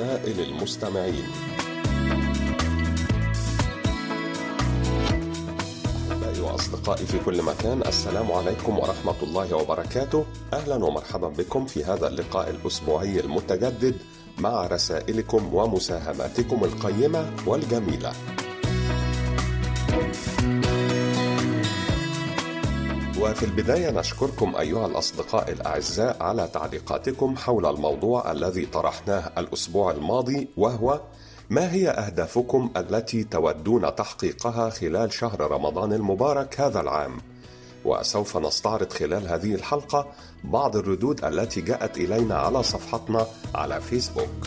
رسائل المستمعين. أحبائي وأصدقائي في كل مكان السلام عليكم ورحمة الله وبركاته. أهلا ومرحبا بكم في هذا اللقاء الأسبوعي المتجدد مع رسائلكم ومساهماتكم القيمة والجميلة. وفي البداية نشكركم أيها الأصدقاء الأعزاء على تعليقاتكم حول الموضوع الذي طرحناه الأسبوع الماضي وهو ما هي أهدافكم التي تودون تحقيقها خلال شهر رمضان المبارك هذا العام؟ وسوف نستعرض خلال هذه الحلقة بعض الردود التي جاءت إلينا على صفحتنا على فيسبوك.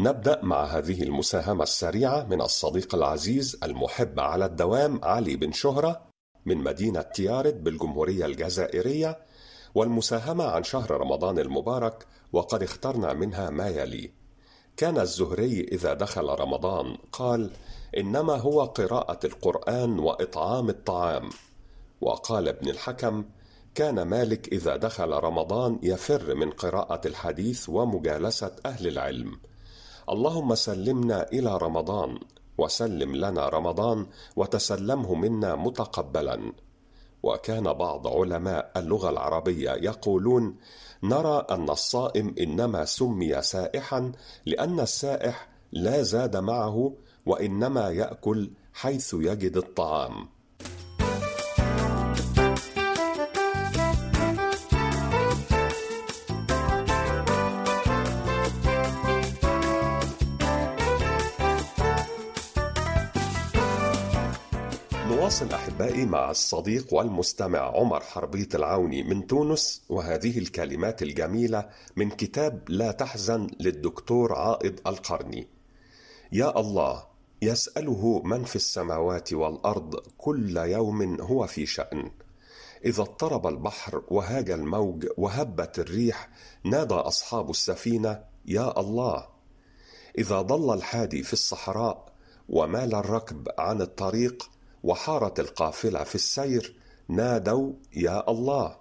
نبدأ مع هذه المساهمة السريعة من الصديق العزيز المحب على الدوام علي بن شهرة من مدينة تيارد بالجمهورية الجزائرية والمساهمة عن شهر رمضان المبارك وقد اخترنا منها ما يلي كان الزهري إذا دخل رمضان قال إنما هو قراءة القرآن وإطعام الطعام وقال ابن الحكم كان مالك إذا دخل رمضان يفر من قراءة الحديث ومجالسة أهل العلم. اللهم سلمنا إلى رمضان وسلم لنا رمضان وتسلمه منا متقبلا. وكان بعض علماء اللغة العربية يقولون: نرى أن الصائم إنما سمي سائحا لأن السائح لا زاد معه وإنما يأكل حيث يجد الطعام. نواصل أحبائي مع الصديق والمستمع عمر حربيط العوني من تونس وهذه الكلمات الجميلة من كتاب لا تحزن للدكتور عائض القرني. يا الله يسأله من في السماوات والأرض كل يوم هو في شأن. إذا اضطرب البحر وهاج الموج وهبت الريح نادى أصحاب السفينة يا الله. إذا ضل الحادي في الصحراء ومال الركب عن الطريق وحارت القافلة في السير نادوا يا الله!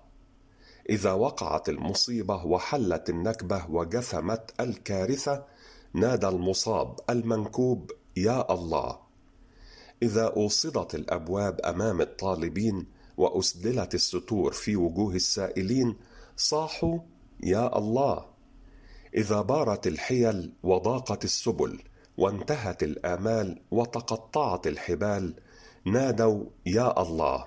إذا وقعت المصيبة وحلت النكبة وجثمت الكارثة نادى المصاب المنكوب يا الله! إذا أوصدت الأبواب أمام الطالبين وأسدلت الستور في وجوه السائلين صاحوا يا الله! إذا بارت الحيل وضاقت السبل وانتهت الآمال وتقطعت الحبال نادوا يا الله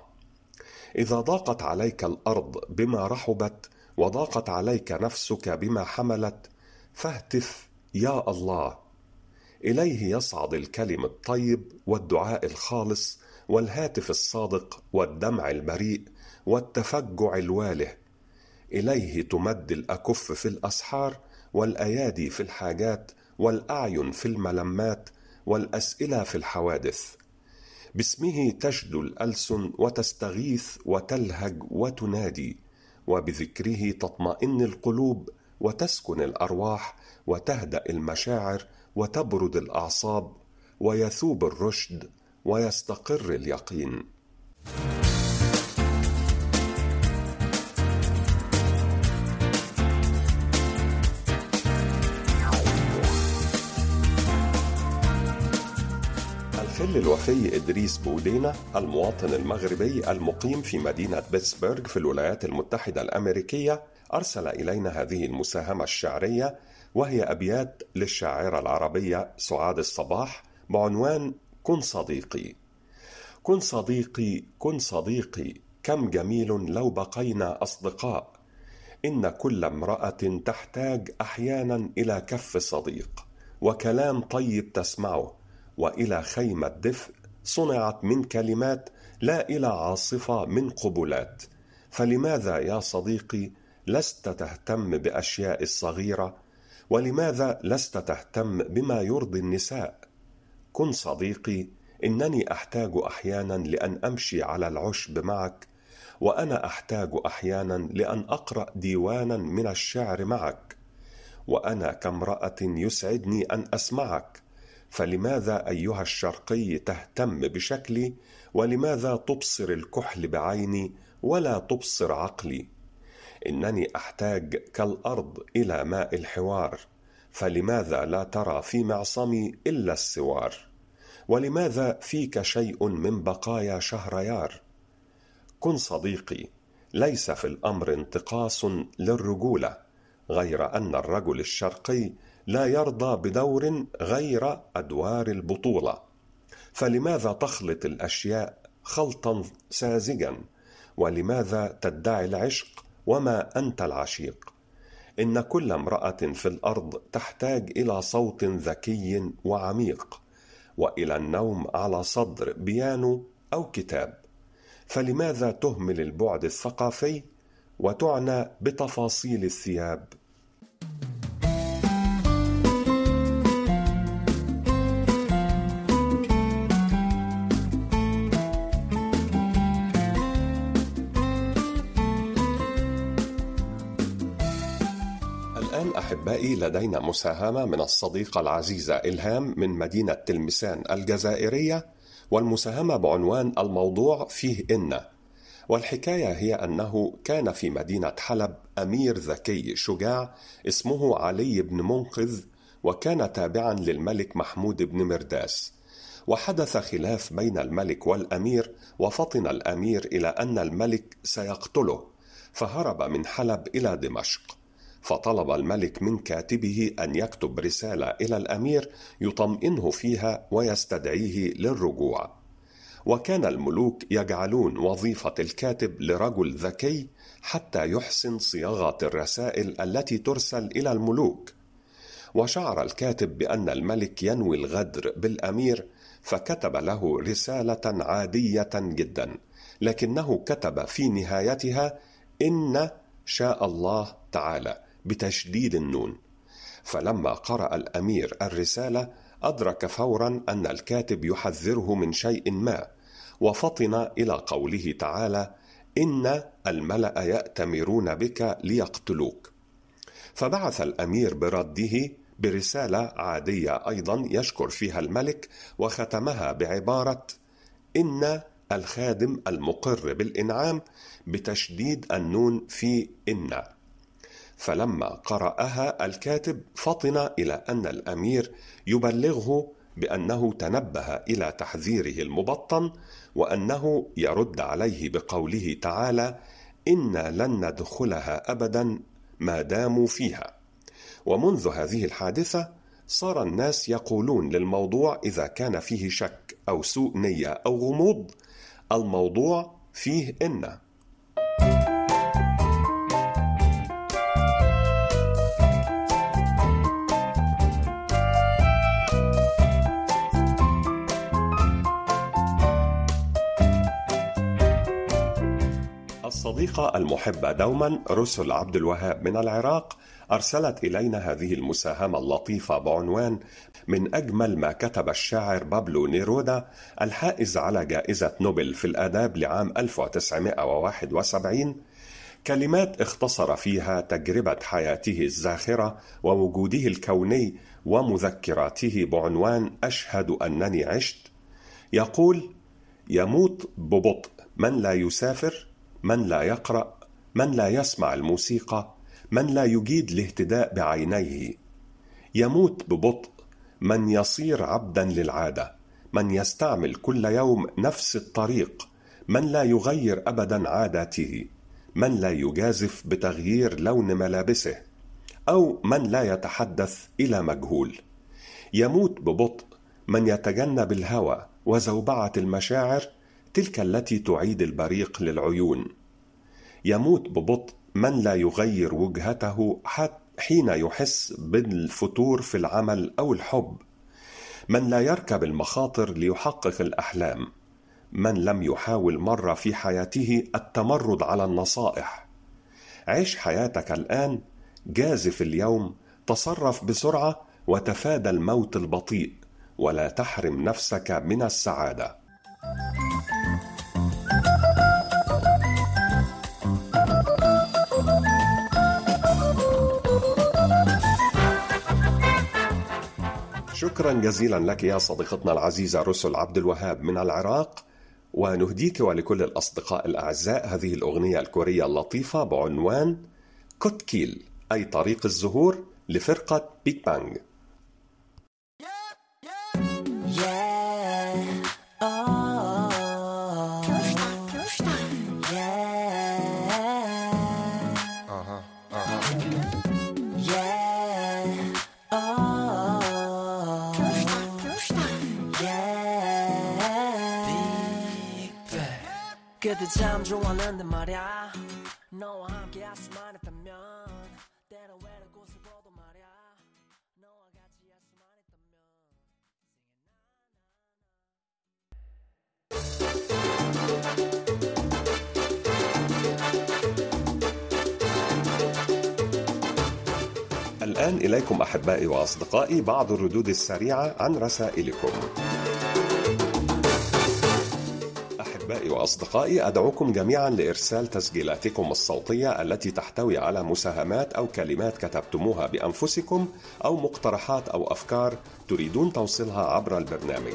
إذا ضاقت عليك الأرض بما رحبت وضاقت عليك نفسك بما حملت فاهتف يا الله. إليه يصعد الكلم الطيب والدعاء الخالص والهاتف الصادق والدمع البريء والتفجع الواله. إليه تمد الأكف في الأسحار والأيادي في الحاجات والأعين في الملمات والأسئلة في الحوادث. باسمه تشدو الألسن وتستغيث وتلهج وتنادي وبذكره تطمئن القلوب وتسكن الأرواح وتهدأ المشاعر وتبرد الأعصاب ويثوب الرشد ويستقر اليقين. الخل الوفي إدريس بولينا المواطن المغربي المقيم في مدينة بيتسبرغ في الولايات المتحدة الأمريكية أرسل إلينا هذه المساهمة الشعرية وهي أبيات للشاعرة العربية سعاد الصباح بعنوان كن صديقي كن صديقي كن صديقي كم جميل لو بقينا أصدقاء. إن كل امرأة تحتاج أحيانا إلى كف صديق وكلام طيب تسمعه. وإلى خيمة دفء صنعت من كلمات لا إلى عاصفة من قبلات. فلماذا يا صديقي لست تهتم بأشياء الصغيرة؟ ولماذا لست تهتم بما يرضي النساء؟ كن صديقي إنني أحتاج أحيانا لأن أمشي على العشب معك وأنا أحتاج أحيانا لأن أقرأ ديوانا من الشعر معك وأنا كامرأة يسعدني أن أسمعك. فلماذا أيها الشرقي تهتم بشكلي ولماذا تبصر الكحل بعيني ولا تبصر عقلي؟ إنني أحتاج كالأرض إلى ماء الحوار فلماذا لا ترى في معصمي إلا السوار؟ ولماذا فيك شيء من بقايا شهريار؟ كن صديقي ليس في الأمر انتقاص للرجولة غير أن الرجل الشرقي لا يرضى بدور غير أدوار البطولة. فلماذا تخلط الأشياء خلطا ساذجا؟ ولماذا تدعي العشق وما أنت العشيق؟ إن كل امرأة في الأرض تحتاج إلى صوت ذكي وعميق وإلى النوم على صدر بيانو أو كتاب. فلماذا تهمل البعد الثقافي وتعنى بتفاصيل الثياب؟ الآن أحبائي لدينا مساهمة من الصديقة العزيزة إلهام من مدينة تلمسان الجزائرية والمساهمة بعنوان الموضوع فيه إن. والحكاية هي أنه كان في مدينة حلب أمير ذكي شجاع اسمه علي بن منقذ وكان تابعا للملك محمود بن مرداس. وحدث خلاف بين الملك والأمير وفطن الأمير إلى أن الملك سيقتله فهرب من حلب إلى دمشق. فطلب الملك من كاتبه أن يكتب رسالة إلى الأمير يطمئنه فيها ويستدعيه للرجوع. وكان الملوك يجعلون وظيفة الكاتب لرجل ذكي حتى يحسن صياغة الرسائل التي ترسل إلى الملوك. وشعر الكاتب بأن الملك ينوي الغدر بالأمير فكتب له رسالة عادية جدا لكنه كتب في نهايتها إن شاء الله تعالى بتشديد النون. فلما قرأ الأمير الرسالة أدرك فورا أن الكاتب يحذره من شيء ما وفطن إلى قوله تعالى إن الملأ يأتمرون بك ليقتلوك. فبعث الأمير برده برسالة عادية أيضا يشكر فيها الملك وختمها بعبارة إن الخادم المقر بالإنعام بتشديد النون في إن. فلما قرأها الكاتب فطن إلى أن الأمير يبلغه بأنه تنبه إلى تحذيره المبطن وأنه يرد عليه بقوله تعالى: إنا لن ندخلها أبدا ما داموا فيها. ومنذ هذه الحادثة صار الناس يقولون للموضوع إذا كان فيه شك أو سوء نية أو غموض الموضوع فيه إن الصديقة المحبة دوما رسل عبد الوهاب من العراق أرسلت إلينا هذه المساهمة اللطيفة بعنوان من أجمل ما كتب الشاعر بابلو نيرودا الحائز على جائزة نوبل في الآداب لعام 1971 كلمات اختصر فيها تجربة حياته الزاخرة ووجوده الكوني ومذكراته بعنوان أشهد أنني عشت يقول يموت ببطء من لا يسافر من لا يقرأ من لا يسمع الموسيقى من لا يجيد الاهتداء بعينيه. يموت ببطء من يصير عبدا للعادة من يستعمل كل يوم نفس الطريق من لا يغير ابدا عاداته من لا يجازف بتغيير لون ملابسه أو من لا يتحدث إلى مجهول. يموت ببطء من يتجنب الهوى وزوبعة المشاعر تلك التي تعيد البريق للعيون. يموت ببطء من لا يغير وجهته حين يحس بالفتور في العمل أو الحب. من لا يركب المخاطر ليحقق الأحلام. من لم يحاول مرة في حياته التمرد على النصائح. عيش حياتك الآن جازف اليوم تصرف بسرعة وتفادى الموت البطيء. ولا تحرم نفسك من السعادة. شكرا جزيلا لك يا صديقتنا العزيزة رسل عبد الوهاب من العراق ونهديك ولكل الأصدقاء الأعزاء هذه الأغنية الكورية اللطيفة بعنوان كوتكيل أي طريق الزهور لفرقة بيك بانج 그때 참 좋았는데 말야 너와 함께 할 수만 있다면 때로 외로운 곳을 보도 말야 너와 같이 할 수만 있다면 الآن إليكم أحبائي وأصدقائي بعض الردود السريعة عن رسائلكم. أحبائي وأصدقائي أدعوكم جميعا لإرسال تسجيلاتكم الصوتية التي تحتوي على مساهمات أو كلمات كتبتموها بأنفسكم أو مقترحات أو أفكار تريدون توصيلها عبر البرنامج.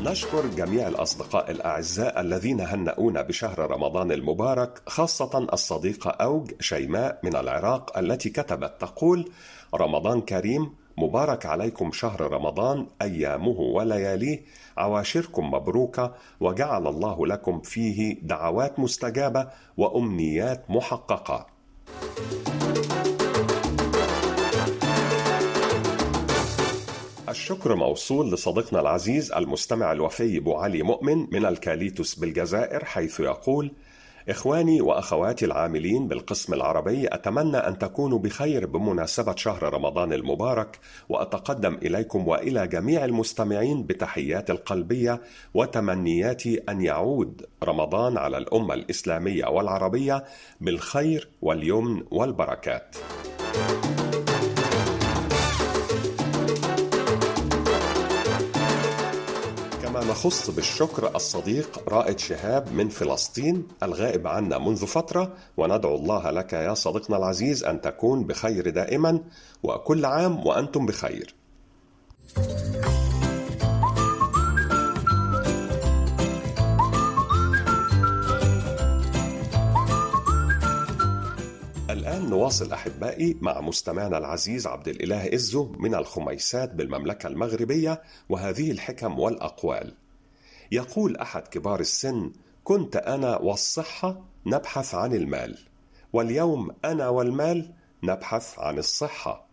نشكر جميع الأصدقاء الأعزاء الذين هنؤونا بشهر رمضان المبارك خاصة الصديقة أوج شيماء من العراق التي كتبت تقول رمضان كريم مبارك عليكم شهر رمضان أيامه ولياليه. عواشركم مبروكة وجعل الله لكم فيه دعوات مستجابة وأمنيات محققة. الشكر موصول لصديقنا العزيز المستمع الوفي أبو علي مؤمن من الكاليتوس بالجزائر حيث يقول إخواني وأخواتي العاملين بالقسم العربي أتمنى أن تكونوا بخير بمناسبة شهر رمضان المبارك وأتقدم إليكم وإلى جميع المستمعين بتحياتي القلبية وتمنياتي أن يعود رمضان على الأمة الإسلامية والعربية بالخير واليمن والبركات. نخص بالشكر الصديق رائد شهاب من فلسطين الغائب عنا منذ فترة وندعو الله لك يا صديقنا العزيز أن تكون بخير دائما وكل عام وأنتم بخير. الآن نواصل أحبائي مع مستمعنا العزيز عبد الإله إزو من الخميسات بالمملكة المغربية وهذه الحكم والأقوال. يقول أحد كبار السن: كنت أنا والصحة نبحث عن المال، واليوم أنا والمال نبحث عن الصحة.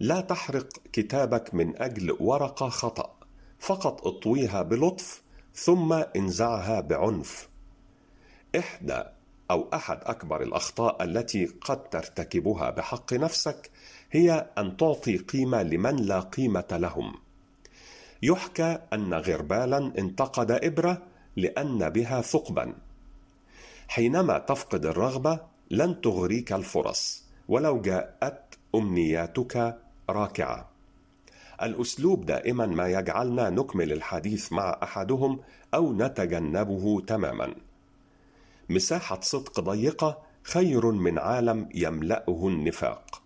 لا تحرق كتابك من أجل ورقة خطأ، فقط اطويها بلطف ثم انزعها بعنف. إحدى أو أحد أكبر الأخطاء التي قد ترتكبها بحق نفسك هي أن تعطي قيمة لمن لا قيمة لهم. يحكى أن غربالا انتقد إبرة لأن بها ثقبا. حينما تفقد الرغبة لن تغريك الفرص ولو جاءت أمنياتك راكعة. الأسلوب دائما ما يجعلنا نكمل الحديث مع أحدهم أو نتجنبه تماما. مساحة صدق ضيقة خير من عالم يملأه النفاق.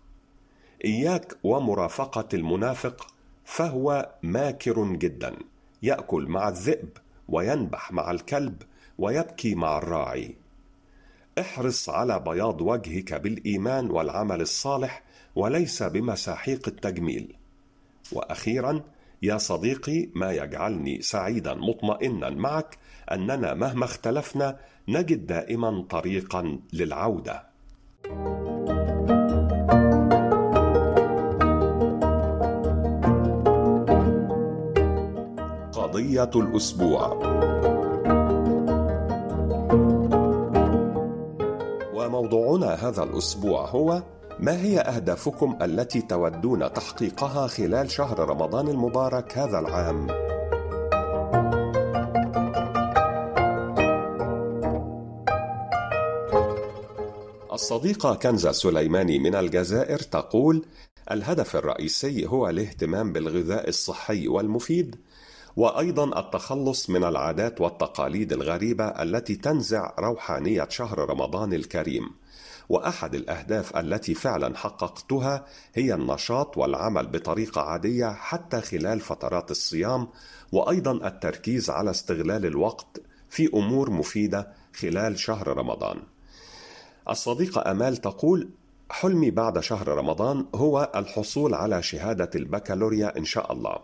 إياك ومرافقة المنافق فهو ماكر جدا، يأكل مع الذئب وينبح مع الكلب ويبكي مع الراعي. احرص على بياض وجهك بالإيمان والعمل الصالح وليس بمساحيق التجميل. وأخيرا يا صديقي ما يجعلني سعيدا مطمئنا معك أننا مهما اختلفنا نجد دائما طريقا للعودة. قضية الأسبوع. وموضوعنا هذا الأسبوع هو ما هي أهدافكم التي تودون تحقيقها خلال شهر رمضان المبارك هذا العام؟ الصديقة كنزة سليماني من الجزائر تقول: الهدف الرئيسي هو الاهتمام بالغذاء الصحي والمفيد وأيضا التخلص من العادات والتقاليد الغريبة التي تنزع روحانية شهر رمضان الكريم وأحد الأهداف التي فعلا حققتها هي النشاط والعمل بطريقة عادية حتى خلال فترات الصيام وأيضا التركيز على استغلال الوقت في أمور مفيدة خلال شهر رمضان الصديقة أمال تقول حلمي بعد شهر رمضان هو الحصول على شهادة البكالوريا إن شاء الله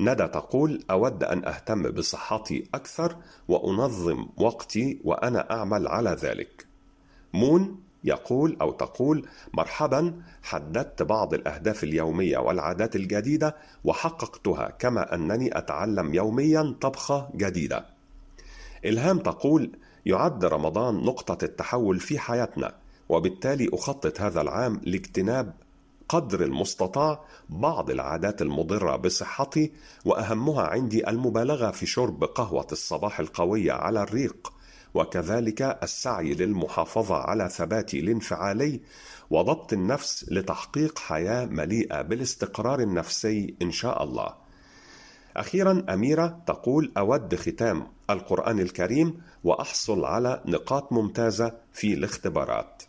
ندى تقول أود أن أهتم بصحتي أكثر وأنظم وقتي وأنا أعمل على ذلك. مون يقول أو تقول مرحبا حددت بعض الأهداف اليومية والعادات الجديدة وحققتها كما أنني أتعلم يوميا طبخة جديدة. إلهام تقول يعد رمضان نقطة التحول في حياتنا وبالتالي أخطط هذا العام لاجتناب قدر المستطاع بعض العادات المضرة بصحتي وأهمها عندي المبالغة في شرب قهوة الصباح القوية على الريق وكذلك السعي للمحافظة على ثباتي الانفعالي وضبط النفس لتحقيق حياة مليئة بالاستقرار النفسي إن شاء الله. أخيرا أميرة تقول أود ختام القرآن الكريم وأحصل على نقاط ممتازة في الاختبارات.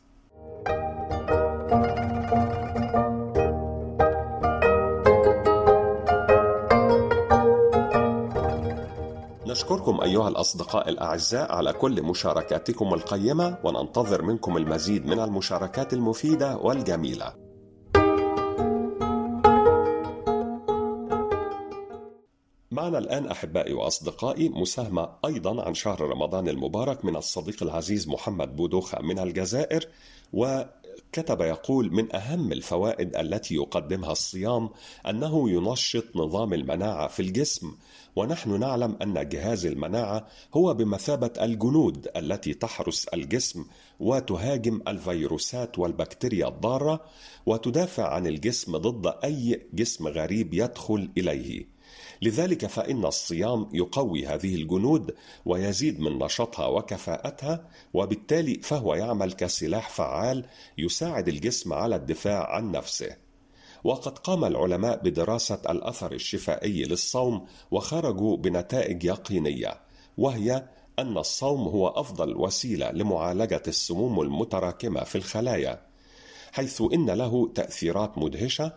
نشكركم أيها الأصدقاء الأعزاء على كل مشاركاتكم القيمة وننتظر منكم المزيد من المشاركات المفيدة والجميلة. معنا الآن أحبائي وأصدقائي مساهمة أيضا عن شهر رمضان المبارك من الصديق العزيز محمد بودوخة من الجزائر كتب يقول من أهم الفوائد التي يقدمها الصيام أنه ينشط نظام المناعة في الجسم ونحن نعلم أن جهاز المناعة هو بمثابة الجنود التي تحرس الجسم وتهاجم الفيروسات والبكتيريا الضارة وتدافع عن الجسم ضد أي جسم غريب يدخل إليه. لذلك فإن الصيام يقوي هذه الجنود ويزيد من نشاطها وكفاءتها وبالتالي فهو يعمل كسلاح فعال يساعد الجسم على الدفاع عن نفسه. وقد قام العلماء بدراسة الأثر الشفائي للصوم وخرجوا بنتائج يقينية وهي أن الصوم هو أفضل وسيلة لمعالجة السموم المتراكمة في الخلايا حيث إن له تأثيرات مدهشة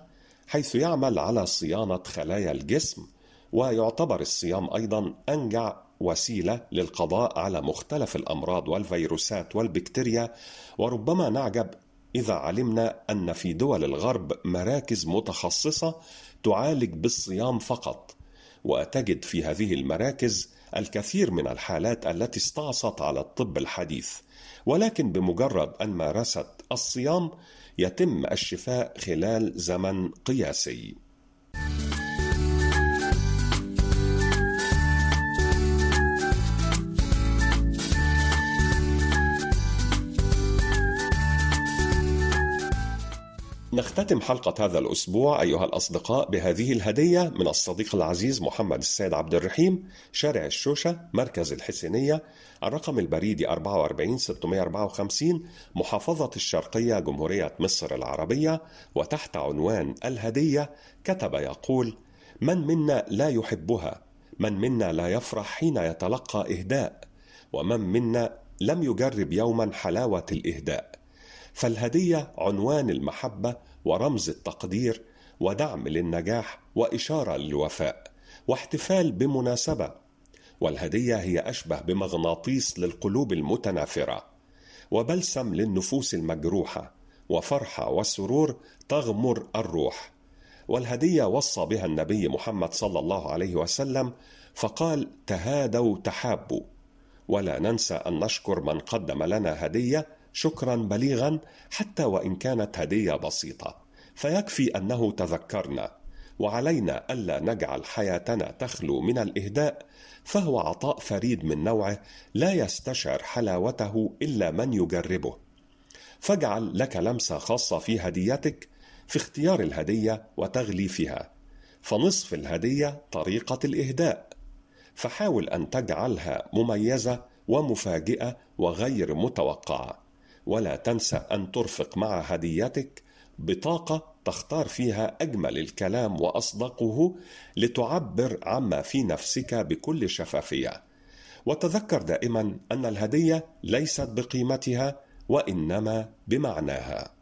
حيث يعمل على صيانة خلايا الجسم ويعتبر الصيام أيضا أنجع وسيلة للقضاء على مختلف الأمراض والفيروسات والبكتيريا وربما نعجب إذا علمنا أن في دول الغرب مراكز متخصصة تعالج بالصيام فقط وتجد في هذه المراكز الكثير من الحالات التي استعصت على الطب الحديث. ولكن بمجرد أن مارست الصيام يتم الشفاء خلال زمن قياسي. نختتم حلقة هذا الأسبوع أيها الأصدقاء بهذه الهدية من الصديق العزيز محمد السيد عبد الرحيم شارع الشوشة مركز الحسينية الرقم البريدي 44 654 محافظة الشرقية جمهورية مصر العربية وتحت عنوان الهدية كتب يقول من منا لا يحبها من منا لا يفرح حين يتلقى إهداء ومن منا لم يجرب يوما حلاوة الإهداء فالهدية عنوان المحبة ورمز التقدير ودعم للنجاح وإشارة للوفاء واحتفال بمناسبة والهدية هي أشبه بمغناطيس للقلوب المتنافرة وبلسم للنفوس المجروحة وفرحة وسرور تغمر الروح والهدية وصى بها النبي محمد صلى الله عليه وسلم فقال تهادوا تحابوا. ولا ننسى أن نشكر من قدم لنا هدية شكرا بليغا حتى وإن كانت هدية بسيطة. فيكفي أنه تذكرنا. وعلينا ألا نجعل حياتنا تخلو من الإهداء فهو عطاء فريد من نوعه لا يستشعر حلاوته إلا من يجربه. فاجعل لك لمسة خاصة في هديتك في اختيار الهدية وتغليفها. فنصف الهدية طريقة الإهداء. فحاول أن تجعلها مميزة ومفاجئة وغير متوقعة. ولا تنسى أن ترفق مع هديتك بطاقة تختار فيها أجمل الكلام وأصدقه لتعبر عما في نفسك بكل شفافية. وتذكر دائما أن الهدية ليست بقيمتها وإنما بمعناها.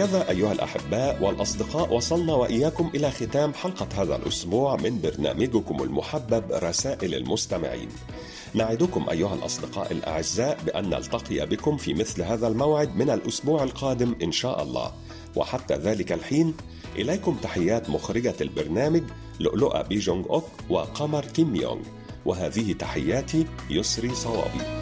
هكذا أيها الأحباء والأصدقاء وصلنا وإياكم إلى ختام حلقة هذا الأسبوع من برنامجكم المحبب رسائل المستمعين. نعدكم أيها الأصدقاء الأعزاء بأن نلتقي بكم في مثل هذا الموعد من الأسبوع القادم إن شاء الله. وحتى ذلك الحين إليكم تحيات مخرجة البرنامج لؤلؤة بيجونغ أوك وقمر كيم يونغ وهذه تحياتي يسري صوابي.